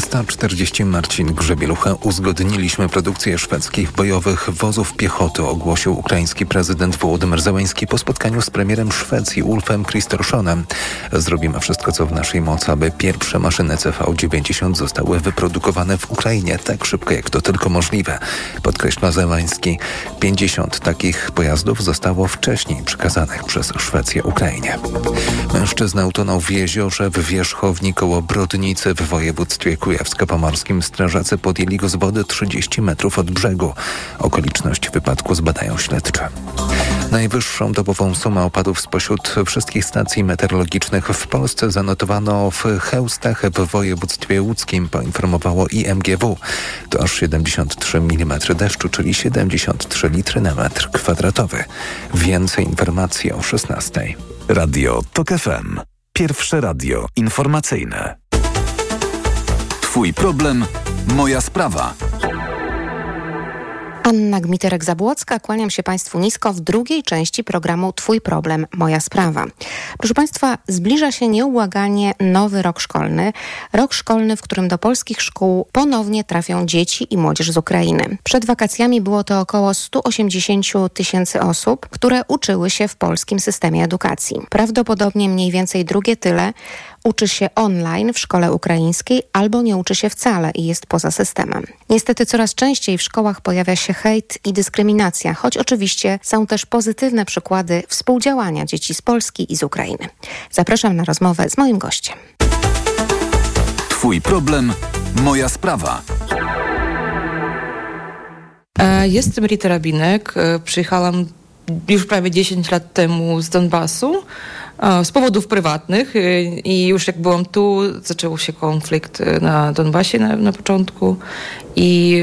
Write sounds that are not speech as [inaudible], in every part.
15.40 Marcin Grzebielucha. Uzgodniliśmy produkcję szwedzkich bojowych wozów piechoty, ogłosił ukraiński prezydent Wołodymyr Zełański po spotkaniu z premierem Szwecji Ulfem Kristersonem. Zrobimy wszystko, co w naszej mocy, aby pierwsze maszyny CV-90 zostały wyprodukowane w Ukrainie tak szybko, jak to tylko możliwe. Podkreśla Zełański. 50 takich pojazdów zostało wcześniej przekazanych przez Szwecję Ukrainie. Mężczyzna utonął w jeziorze w Wierzchowni koło Brodnicy w województwie kujawsko-pomorskim strażacy podjęli go z wody 30 metrów od brzegu. Okoliczność wypadku zbadają śledcze. Najwyższą dobową sumę opadów spośród wszystkich stacji meteorologicznych w Polsce zanotowano w Chełstach w województwie łódzkim, poinformowało IMGW. To aż 73 mm deszczu, czyli 73 litry na metr kwadratowy. Więcej informacji o 16. Radio TOK FM. Pierwsze radio informacyjne. Twój problem, moja sprawa. Anna Gmiterek-Zabłocka, kłaniam się Państwu nisko w drugiej części programu Twój problem, moja sprawa. Proszę Państwa, zbliża się nieubłaganie nowy rok szkolny. Rok szkolny, w którym do polskich szkół ponownie trafią dzieci i młodzież z Ukrainy. Przed wakacjami było to około 180 tysięcy osób, które uczyły się w polskim systemie edukacji. Prawdopodobnie mniej więcej drugie tyle uczy się online w szkole ukraińskiej albo nie uczy się wcale i jest poza systemem. Niestety coraz częściej w szkołach pojawia się hejt i dyskryminacja, choć oczywiście są też pozytywne przykłady współdziałania dzieci z Polski i z Ukrainy. Zapraszam na rozmowę z moim gościem. Twój problem, moja sprawa. E, jestem Rita Rabinek. E, przyjechałam już prawie 10 lat temu z Donbasu z powodów prywatnych i już jak byłam tu, zaczął się konflikt na Donbasie na, na początku i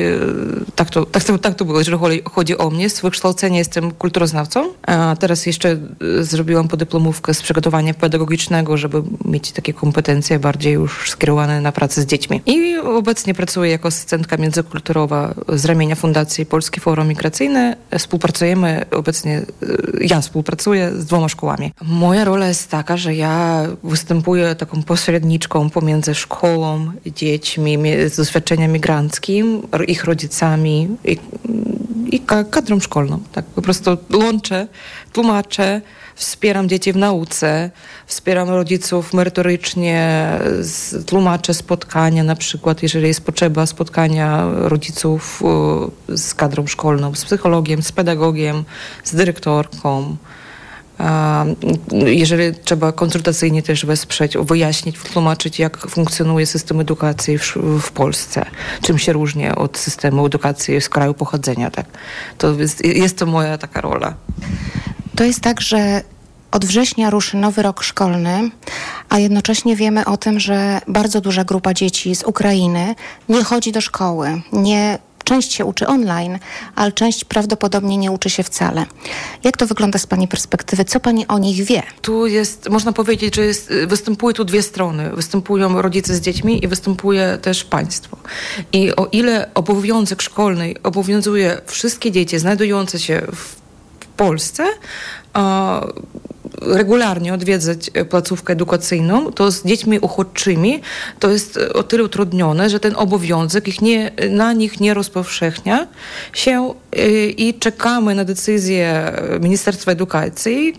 tak to, tak, to, tak to było, jeżeli chodzi o mnie. Z wykształcenia jestem kulturoznawcą, a teraz jeszcze zrobiłam podyplomówkę z przygotowania pedagogicznego, żeby mieć takie kompetencje bardziej już skierowane na pracę z dziećmi. I obecnie pracuję jako asystentka międzykulturowa z ramienia Fundacji Polskie Forum Migracyjne. Współpracujemy obecnie, ja współpracuję z dwoma szkołami. Moja rola jest taka, że ja występuję taką pośredniczką pomiędzy szkołą, dziećmi z doświadczenia migranckim, ich rodzicami i, i kadrą szkolną. Tak po prostu łączę, tłumaczę, wspieram dzieci w nauce, wspieram rodziców merytorycznie, tłumaczę spotkania na przykład, jeżeli jest potrzeba spotkania rodziców z kadrą szkolną, z psychologiem, z pedagogiem, z dyrektorką. Jeżeli trzeba konsultacyjnie też wesprzeć, wyjaśnić, wytłumaczyć, jak funkcjonuje system edukacji w, w, Polsce, czym się różni od systemu edukacji z kraju pochodzenia. Tak? To jest, jest to moja taka rola. To jest tak, że od września ruszy nowy rok szkolny, a jednocześnie wiemy o tym, że bardzo duża grupa dzieci z Ukrainy nie chodzi do szkoły, nie Część się uczy online, ale część prawdopodobnie nie uczy się wcale. Jak to wygląda z Pani perspektywy? Co Pani o nich wie? Tu jest, można powiedzieć, że jest, występuje tu dwie strony. Występują rodzice z dziećmi i występuje też państwo. I o ile obowiązek szkolny obowiązuje wszystkie dzieci znajdujące się w Polsce, regularnie odwiedzać e, placówkę edukacyjną, to z dziećmi uchodźczymi to jest e, o tyle utrudnione, że ten obowiązek ich nie, na nich nie rozpowszechnia się i czekamy na decyzję Ministerstwa Edukacji,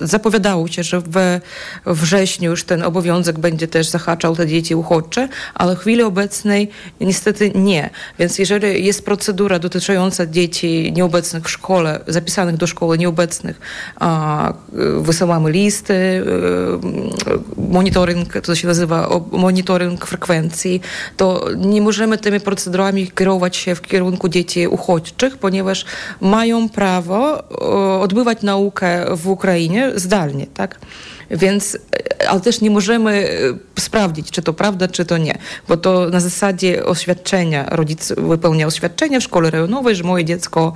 zapowiadało się, że we wrześniu już ten obowiązek będzie też zahaczał te dzieci uchodźcze, ale w chwili obecnej niestety nie. Więc jeżeli jest procedura dotycząca dzieci nieobecnych w szkole, zapisanych do szkoły nieobecnych, wysyłamy listy, y, monitoring, to się nazywa monitoring frekwencji, to nie możemy tymi procedurami kierować się w kierunku dzieci uchodźczych, ponieważ mają prawo odbywać naukę w Ukrainie zdalnie, tak? Więc, ale też nie możemy e, sprawdzić, czy to prawda, czy to nie, bo to na zasadzie oświadczenia, rodzic wypełnia oświadczenie w szkole rejonowej, że moje dziecko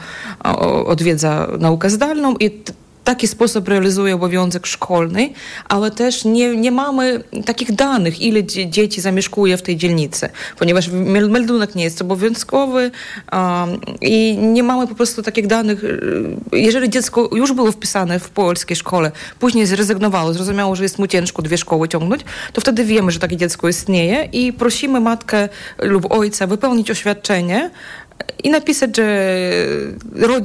odwiedza naukę zdalną i taki sposób realizuje obowiązek szkolny, ale też nie, nie mamy takich danych, ile dzieci zamieszkuje w tej dzielnicy, ponieważ meldunek nie jest obowiązkowy um, i nie mamy po prostu takich danych. Jeżeli dziecko już było wpisane w polskiej szkole, później zrezygnowało, zrozumiało, że jest mu ciężko dwie szkoły ciągnąć, to wtedy wiemy, że takie dziecko istnieje i prosimy matkę lub ojca wypełnić oświadczenie, i napisać, że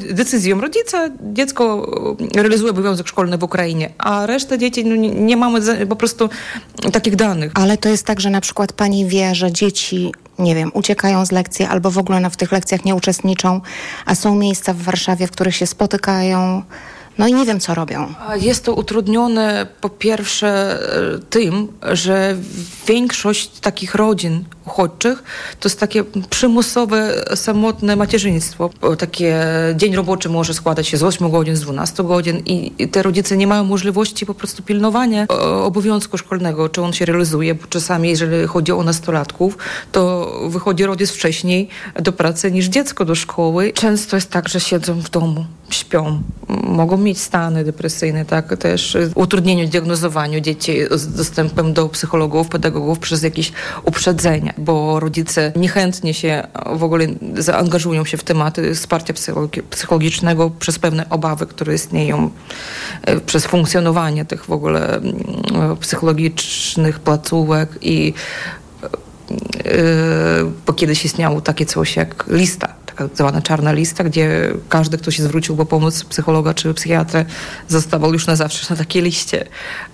decyzją rodzica dziecko realizuje obowiązek szkolny w Ukrainie, a reszta dzieci no, nie, mamy po prostu takich danych. Ale to jest tak, że na przykład pani wie, że dzieci nie wiem, uciekają z lekcji albo w ogóle w tych lekcjach nie uczestniczą, a są miejsca w Warszawie, w których się spotykają no i nie wiem, co robią. Jest to utrudnione po pierwsze e, tym, że większość takich rodzin uchodźczych to jest takie przymusowe, samotne macierzyństwo. Takie dzień roboczy może składać się z 8 godzin, z 12 godzin i te rodzice nie mają możliwości po prostu pilnowania e, obowiązku szkolnego, czy on się realizuje, bo czasami jeżeli chodzi o nastolatków, to wychodzi rodzic wcześniej do pracy niż dziecko do szkoły. Często jest tak, że siedzą w domu, śpią, mogą mieć stany depresyjne, tak, też utrudnieniu w diagnozowaniu dzieci z dostępem do psychologów, pedagogów przez jakieś uprzedzenia, bo rodzice niechętnie się w ogóle zaangażują się w tematy wsparcia psychologicznego przez pewne obawy, które istnieją e, przez funkcjonowanie tych w ogóle mm, psychologicznych placówek i e, bo kiedyś istniało takie coś jak lista taka zwana czarna lista, gdzie każdy, kto się zwrócił po pomoc psychologa czy psychiatrę, zostawał już na zawsze na takiej liście.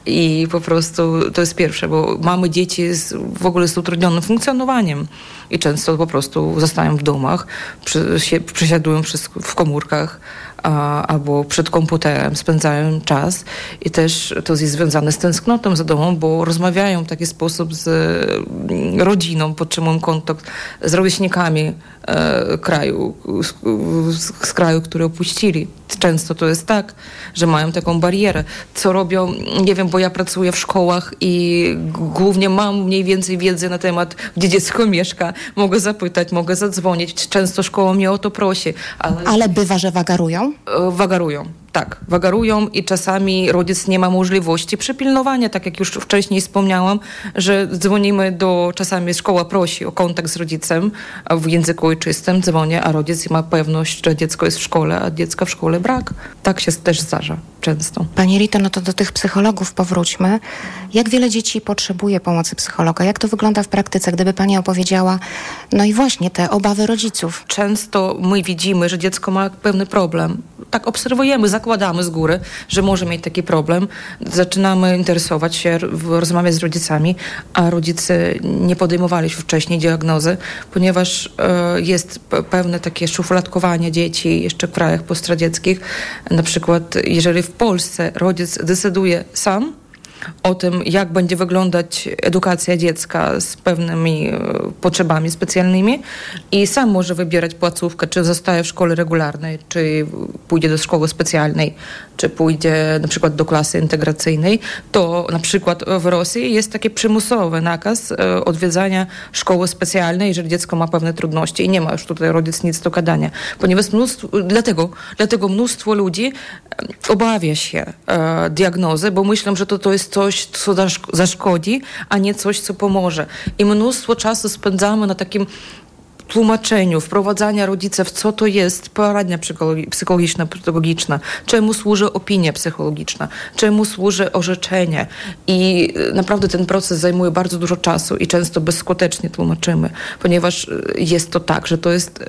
I po prostu to jest pierwsze, bo mamy dzieci z, w ogóle z utrudnionym funkcjonowaniem i często po prostu zostają w domach, przy, się, przesiadują w komórkach, a, albo przed komputerem spędzają czas i też to jest związane z tęsknotą za domem, bo rozmawiają w taki sposób z mm, rodziną, podtrzymują kontakt z rówieśnikami e, kraju, z, z kraju, który opuścili. Często to jest tak, że mają taką barierę. Co robią, nie wiem, bo ja pracuję w szkołach i głównie mam mniej więcej wiedzy na temat, gdzie dziecko [laughs] mieszka. Mogę zapytać, mogę zadzwonić. Często szkoła mnie o to prosi. Ale, ale bywa, że wagarują? E, wagarują. Tak, wagarują i czasami rodzic nie ma możliwości przypilnowania, tak jak już wcześniej wspomniałam, że dzwonimy do, czasami szkoła prosi o kontakt z rodzicem w języku ojczystym, dzwonię, a rodzic ma pewność, że dziecko jest w szkole, a dziecka w szkole brak. Tak się też zdarza często. Pani Rito, no to do tych psychologów powróćmy. Jak wiele dzieci potrzebuje pomocy psychologa? Jak to wygląda w praktyce, gdyby Pani opowiedziała, no i właśnie te obawy rodziców? Często my widzimy, że dziecko ma pewny problem. Tak obserwujemy, zakładamy z góry, że może mieć taki problem. Zaczynamy interesować się, rozmawiać z rodzicami, a rodzice nie podejmowali się wcześniej diagnozy, ponieważ e, jest pewne takie szufladkowanie dzieci jeszcze w krajach postradzieckich. Na przykład, jeżeli w Polsce rodzic decyduje sam, o tym, jak będzie wyglądać edukacja dziecka z pewnymi e, potrzebami specjalnymi i sam może wybierać placówkę, czy zostaje w szkole regularnej, czy pójdzie do szkoły specjalnej, czy pójdzie na przykład do klasy integracyjnej, to na przykład w Rosji jest taki przymusowy nakaz e, odwiedzania szkoły specjalnej, jeżeli dziecko ma pewne trudności i nie ma już tutaj rodzic nic do gadania. Ponieważ mnóstwo, dlatego, dlatego mnóstwo ludzi e, obawia się diagnozy, bo myślą, że to, to jest coś, co zaszkodzi, a nie coś, co pomoże. I mnóstwo czasu spędzamy na takim tłumaczeniu, wprowadzania rodziców, co to jest poradnia psychologiczna, pedagogiczna, czemu służy opinia psychologiczna, czemu służy orzeczenie. I y, naprawdę ten proces zajmuje bardzo dużo czasu i często bezskutecznie tłumaczymy, ponieważ y, jest to tak, że to jest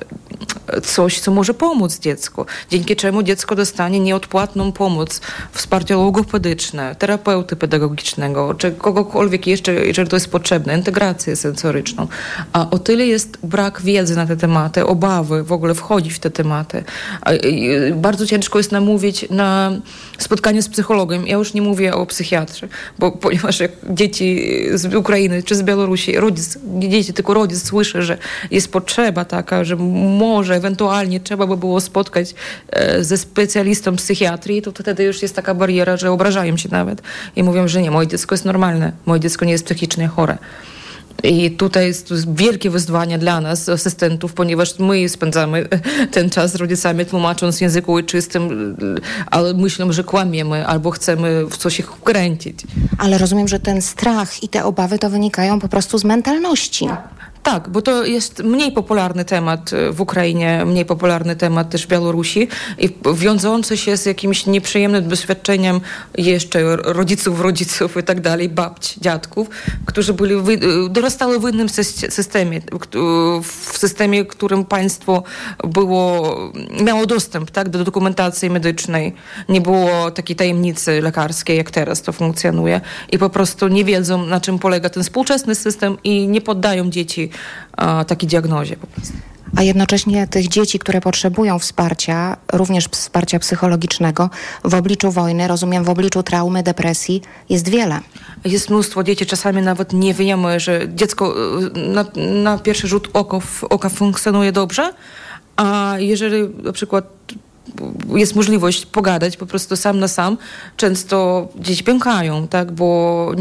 y, coś, co może pomóc dziecku, dzięki czemu dziecko dostanie nieodpłatną pomoc, wsparcie logopedyczne, terapeuty pedagogicznego, czy kogokolwiek jeszcze, jeżeli to jest potrzebne, integrację sensoryczną. A o tyle jest brak wiedzy na te tematy, obawy w ogóle wchodzić w te tematy. Bardzo ciężko jest namówić na spotkanie z psychologiem. Ja już nie mówię o psychiatrze, bo [laughs] ponieważ jak dzieci z Ukrainy czy z Białorusi, rodzic, nie dzieci, tylko rodzic słyszy, że jest potrzeba taka, że może ewentualnie trzeba by było spotkać e, ze specjalistą psychiatrii, to wtedy już jest taka bariera, że obrażają się nawet i mówią, że nie, moje dziecko jest normalne, moje dziecko nie jest psychicznie chore. I tutaj jest wielkie wyzwanie dla nas, asystentów, ponieważ my spędzamy ten czas z rodzicami, tłumacząc w języku ojczystym, ale myślą, że kłamiemy albo chcemy w coś ich wkręcić. Ale rozumiem, że ten strach i te obawy to wynikają po prostu z mentalności. Tak, bo to jest mniej popularny temat e, w Ukrainie, mniej popularny temat też w Białorusi i wiążący się z jakimś nieprzyjemnym doświadczeniem jeszcze rodziców, rodziców i tak dalej, babci, dziadków, którzy byli, e, dorastały w innym systemie, w systemie, w którym państwo było, miało dostęp tak, do dokumentacji medycznej. Nie było takiej tajemnicy lekarskiej, jak teraz to funkcjonuje i po prostu nie wiedzą, na czym polega ten współczesny system i nie poddają dzieci takiej diagnozie po prostu. A jednocześnie tych dzieci, które potrzebują wsparcia, również wsparcia psychologicznego w obliczu wojny, rozumiem w obliczu traumy, depresji, jest wiele. Jest mnóstwo dzieci, czasami nawet nie wiemy, że dziecko y, na, na pierwszy rzut oka, oka funkcjonuje dobrze, a jeżeli na przykład jest możliwość pogadać po prostu sam na sam, często dzieci pękają, tak, bo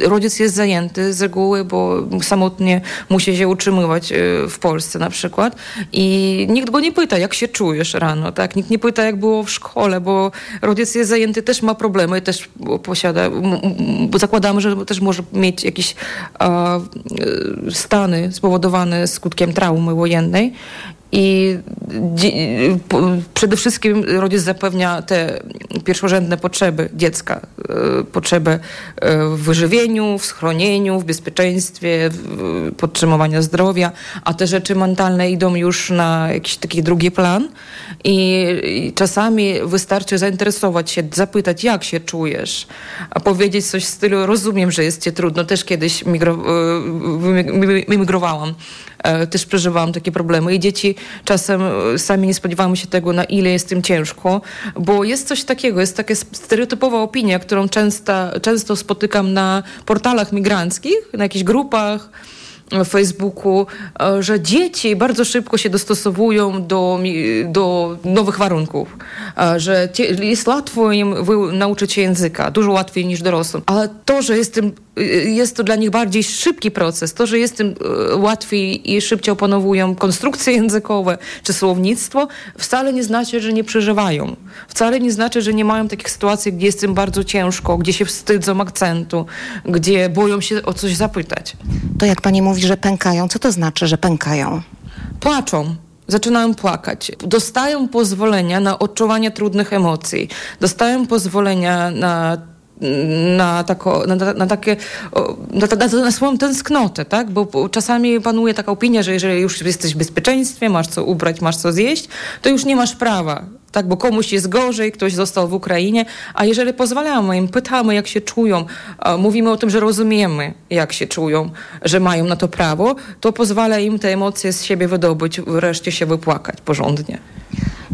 rodzic jest zajęty z reguły, bo samotnie musi się utrzymywać e, w Polsce na przykład. I nikt go nie pyta, jak się czujesz rano, tak, nikt nie pyta, jak było w szkole, bo rodzic jest zajęty, też ma problemy, też posiada, zakładamy, że też może mieć jakieś e, stany spowodowane skutkiem traumy wojennej i przede wszystkim rodzic zapewnia te pierwszorzędne potrzeby dziecka. E, potrzeby e, w wyżywieniu, w schronieniu, w bezpieczeństwie, w podtrzymywaniu zdrowia, a te rzeczy mentalne idą już na jakiś taki drugi plan. I czasami wystarczy zainteresować się, zapytać, jak się czujesz, a powiedzieć coś w stylu, rozumiem, że jest ci trudno, też kiedyś E, też przeżywałam takie problemy i dzieci czasem sami nie spodziewają się tego, na ile jest tym ciężko, bo jest coś takiego, jest taka stereotypowa opinia, którą często, często spotykam na portalach migranckich, na jakichś grupach, w Facebooku, e, że dzieci bardzo szybko się dostosowują do, do nowych warunków, że jest łatwo im nauczyć się języka, dużo łatwiej niż dorosłym. Ale to, że jestem jest to dla nich bardziej szybki proces. To, że jest tym e, łatwiej i szybciej opanowują konstrukcje [laughs] językowe czy słownictwo, wcale nie znaczy, że nie przeżywają. Wcale nie znaczy, że nie mają takich sytuacji, gdzie jest im bardzo ciężko, gdzie się wstydzą akcentu, gdzie boją się o coś zapytać. To jak pani mówi, że pękają, co to znaczy, że pękają? Płaczą zaczynają płakać. Dostają pozwolenia na odczuwanie trudnych emocji. Dostają pozwolenia na na, tako, na, na takie, na, na, na, swoją tęsknotę, tak? Bo czasami panuje taka opinia, że jeżeli już jesteś w bezpieczeństwie, masz co ubrać, masz co zjeść, to już nie masz prawa tak, bo komuś jest gorzej, ktoś został w Ukrainie, a jeżeli pozwalamy im, pytamy, jak się czują, mówimy o tym, że rozumiemy, jak się czują, że mają na to prawo, to pozwala im te emocje z siebie wydobyć, wreszcie się wypłakać porządnie.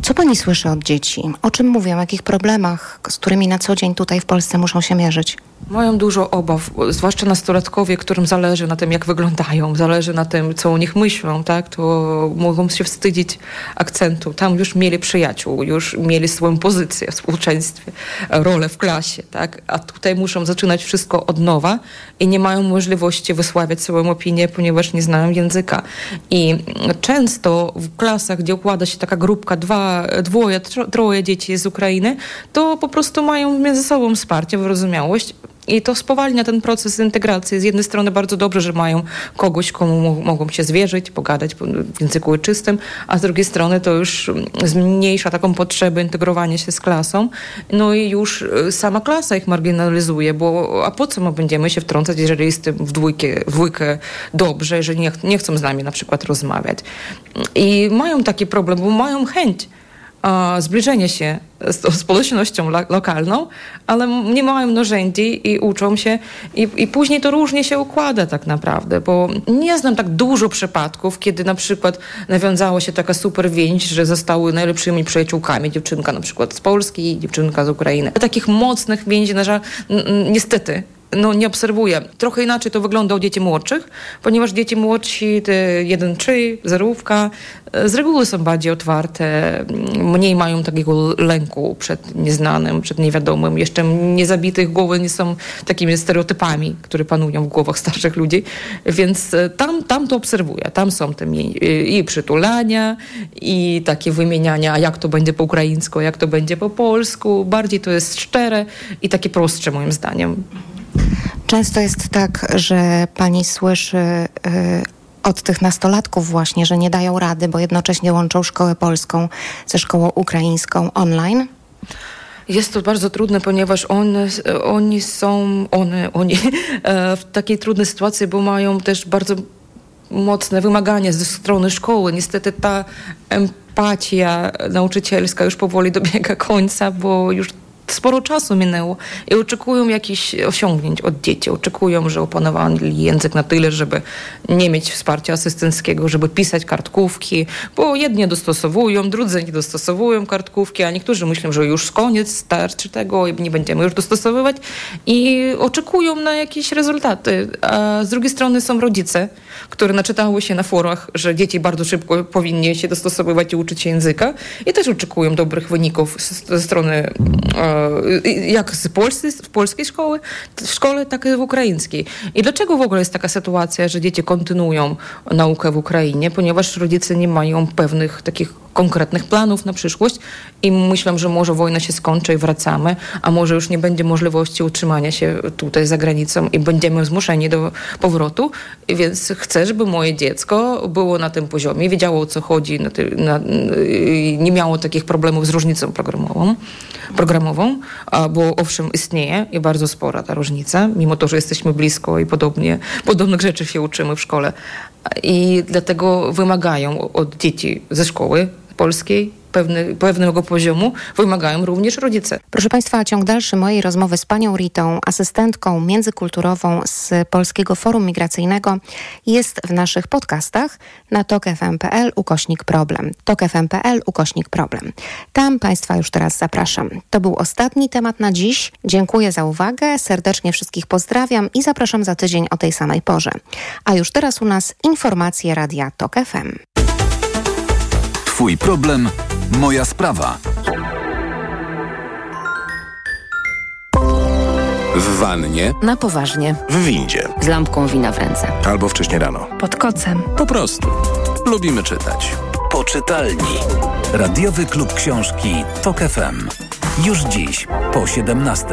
Co pani słyszy od dzieci? O czym mówią? O jakich problemach, z którymi na co dzień tutaj w Polsce muszą się mierzyć? Mają dużo obaw, zwłaszcza nastolatkowie, którym zależy na tym, jak wyglądają, zależy na tym, co o nich myślą, tak? To mogą się wstydzić akcentu. Tam już mieli przyjaciół, już mieli swoją pozycję w społeczeństwie, rolę w klasie, tak? A tutaj muszą zaczynać wszystko od nowa i nie mają możliwości wysławiać swoją opinię, ponieważ nie znają języka. I często w klasach, gdzie układa się taka grupka, dwa, dwoje, troje dzieci z Ukrainy, to po prostu mają między sobą wsparcie, wyrozumiałość i to spowalnia ten proces integracji. Z jednej strony bardzo dobrze, że mają kogoś, komu mogą się zwierzyć, pogadać w języku ojczystym, a z drugiej strony to już zmniejsza taką potrzebę integrowania się z klasą. No i już y, sama klasa ich marginalizuje, bo a po co my będziemy się wtrącać, jeżeli jestem w dwójkę, w dwójkę dobrze, jeżeli nie, nie chcą z nami na przykład rozmawiać. I mają taki problem, bo mają chęć zbliżenie się z społecznością lokalną, ale nie mają narzędzi i uczą się i, i później to różnie się układa tak naprawdę, bo nie znam tak dużo przypadków, kiedy na przykład nawiązała się taka super więź, że zostały najlepszymi przyjaciółkami dziewczynka na przykład z Polski i dziewczynka z Ukrainy. Takich mocnych więzi, na żal, niestety no, nie obserwuję. Trochę inaczej to wygląda u dzieci młodszych, ponieważ dzieci młodsi, te 1-3, zerówka, z reguły są bardziej otwarte, mniej mają takiego lęku przed nieznanym, przed niewiadomym. Jeszcze nie zabitych głowy nie są takimi stereotypami, które panują w głowach [laughs] starszych ludzi, więc e, tam, tam to obserwuję. Tam są te i przytulania, i takie wymieniania, jak to będzie po ukraińsku, jak to będzie po polsku. Bardziej to jest szczere i takie prostsze moim zdaniem. Często jest tak, że pani słyszy y, od tych nastolatków właśnie, że nie dają rady, bo jednocześnie łączą szkołę polską ze szkołą ukraińską online? Jest to bardzo trudne, ponieważ oni są, one, oni e, w takiej trudnej sytuacji, bo mają też bardzo mocne wymagania ze strony szkoły. Niestety ta empatia nauczycielska już powoli dobiega końca, bo już sporo czasu minęło i oczekują jakichś osiągnięć od dzieci. Oczekują, że opanowali język na tyle, żeby nie mieć wsparcia asystenckiego, żeby pisać kartkówki, bo jedni dostosowują, drudzy nie dostosowują kartkówki, a niektórzy myślą, że już koniec, starczy tego i nie będziemy już dostosowywać i oczekują na jakieś rezultaty. A z drugiej strony są rodzice, które naczytały się na forach, że dzieci bardzo szybko powinni się dostosowywać i uczyć się języka i też oczekują dobrych wyników ze strony e, jak z polskiej, w polskiej szkoły, w szkole, tak i w ukraińskiej. I dlaczego w ogóle jest taka sytuacja, że dzieci kontynuują naukę w Ukrainie? Ponieważ rodzice nie mają pewnych takich konkretnych planów na przyszłość i myślę, że może wojna się skończy i wracamy, a może już nie będzie możliwości utrzymania się tutaj za granicą i będziemy zmuszeni do powrotu, więc chcę, żeby moje dziecko było na tym poziomie, wiedziało o co chodzi, na na, nie miało takich problemów z różnicą programową, programową, bo owszem istnieje i bardzo spora ta różnica, mimo to, że jesteśmy blisko i podobnie, podobnych rzeczy się uczymy w szkole. I dlatego wymagają od dzieci ze szkoły polskiej pewny, pewnego poziomu wymagają również rodzice. Proszę Państwa, ciąg dalszy mojej rozmowy z panią Ritą, asystentką międzykulturową z Polskiego Forum Migracyjnego jest w naszych podcastach na tokfm.pl ukośnik problem. tokfm.pl ukośnik problem. Tam Państwa już teraz zapraszam. To był ostatni temat na dziś. Dziękuję za uwagę, serdecznie wszystkich pozdrawiam i zapraszam za tydzień o tej samej porze. A już teraz u nas informacje Radia Tok FM. Twój problem, moja sprawa. W wannie. Na poważnie. W windzie. Z lampką wina w ręce. Albo wcześnie rano. Pod kocem. Po prostu. Lubimy czytać. Poczytalni. Radiowy klub książki Tok FM. Już dziś po 17.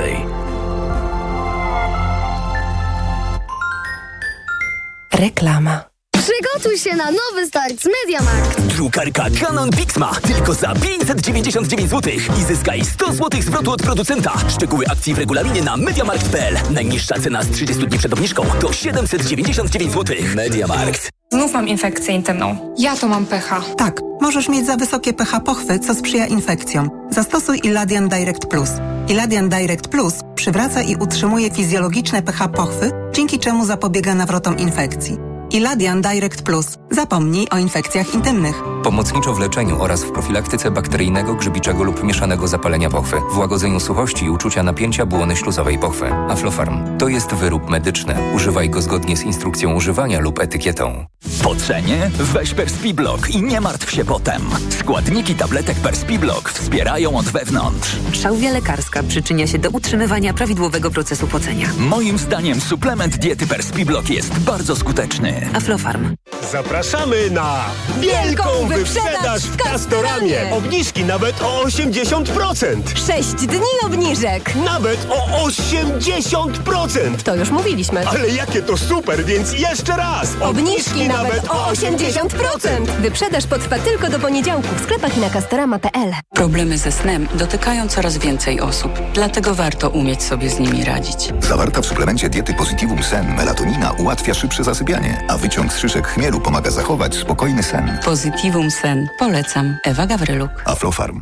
Reklama. Przygotuj się na nowy start z MediaMarkt. Drukarka Canon Pixma tylko za 599 zł i zyskaj 100 zł zwrotu od producenta. Szczegóły akcji w regulaminie na mediamarkt.pl. Najniższa cena z 30 dni przed obniżką to 799 zł. MediaMarkt. Znów mam infekcję intymną. Ja to mam pH. Tak, możesz mieć za wysokie pH pochwy, co sprzyja infekcjom. Zastosuj Iladian Direct Plus. Iladian Direct Plus przywraca i utrzymuje fizjologiczne pH pochwy, dzięki czemu zapobiega nawrotom infekcji. Iladian Direct Plus. Zapomnij o infekcjach intymnych. Pomocniczo w leczeniu oraz w profilaktyce bakteryjnego, grzybiczego lub mieszanego zapalenia pochwy, w łagodzeniu suchości i uczucia napięcia błony śluzowej pochwy. Aflofarm to jest wyrób medyczny. Używaj go zgodnie z instrukcją używania lub etykietą. Po cenie? Weź Perspiblock i nie martw się potem. Składniki tabletek Perspiblock wspierają od wewnątrz. Szałwia lekarska przyczynia się do utrzymywania prawidłowego procesu pocenia. Moim zdaniem suplement diety Perspiblock jest bardzo skuteczny. Aflofarm. Zapraszamy na wielką wyprzedaż w Castoramie. Obniżki nawet o 80%. 6 dni obniżek. Nawet o 80%. To już mówiliśmy. Ale jakie to super, więc jeszcze raz. Obniżki nawet o 80%. Wyprzedaż potrwa tylko do poniedziałku w sklepach i na castorama.pl. Problemy ze snem dotykają coraz więcej osób. Dlatego warto umieć sobie z nimi radzić. Zawarta w suplemencie diety Positivum Sen melatonina ułatwia szybsze zasypianie, a wyciąg z szyszek chmielu pomaga zachować spokojny sen. Positivum Sen. Polecam. Ewa Gawryluk. Aflofarm.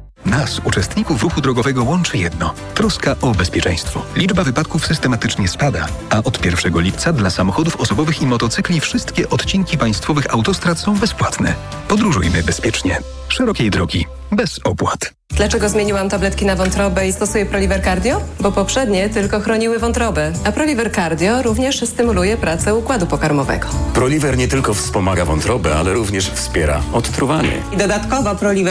Nas, uczestników ruchu drogowego, łączy jedno – troska o bezpieczeństwo. Liczba wypadków systematycznie spada, a od 1 lipca dla samochodów osobowych i motocykli wszystkie odcinki państwowych autostrad są bezpłatne. Podróżujmy bezpiecznie. Szerokiej drogi. Bez opłat. Dlaczego zmieniłam tabletki na wątrobę i stosuję Proliver Cardio? Bo poprzednie tylko chroniły wątrobę, a Proliver Cardio również stymuluje pracę układu pokarmowego. Proliver nie tylko wspomaga wątrobę, ale również wspiera odtruwanie. I dodatkowo Proliver